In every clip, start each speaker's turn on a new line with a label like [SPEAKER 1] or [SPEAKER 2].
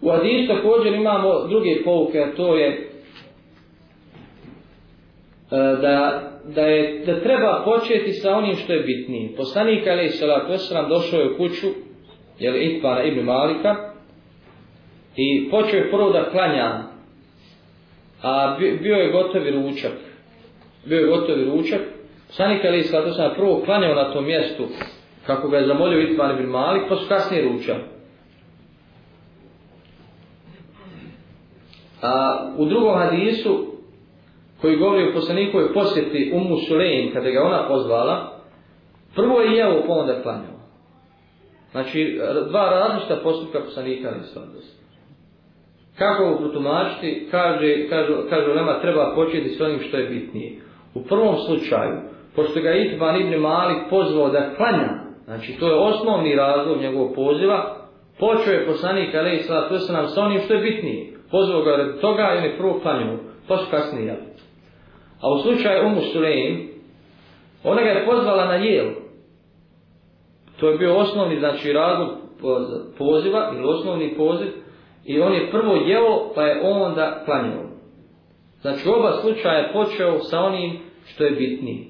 [SPEAKER 1] U Adisu također imamo druge pouke, a to je e, da, da, je, da treba početi sa onim što je bitnije. Poslanik Ali Salatu Veselam došao je u kuću, jel Itbana ibn Malika, i počeo je prvo da klanja, a bio je gotovi ručak. Bio je gotovi ručak. Poslanik Ali Salatu Veselam prvo klanjao na tom mjestu, kako ga je zamolio Itmana ibn Malik, pa su kasnije ručak. A, u drugom hadisu koji govori o poslanikovoj posjeti Umu Sulejim kada ga ona pozvala, prvo je jeo pa onda klanjao. Znači dva različita postupka poslanika ne Kako ovo protumačiti? Kaže, kaže, kaže treba početi s onim što je bitnije. U prvom slučaju, pošto ga Itban ibn pozvao da klanja, znači to je osnovni razlog njegovog poziva, Počeo je poslanik Alehi Salatu nam sa onim što je bitnije. Pozvao ga radi toga ili je prvo klanju, to su kasnije. A u slučaju Umu Sulejim, ona ga je pozvala na jel. To je bio osnovni, znači, razlog poziva ili osnovni poziv i on je prvo jeo pa je onda klanjao. Znači oba slučaja je počeo sa onim što je bitnije.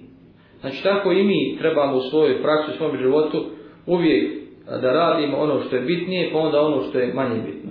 [SPEAKER 1] Znači tako i mi trebamo u svojoj praksi, u svom životu uvijek da radimo ono što je bitnije, pa onda ono što je manje bitno.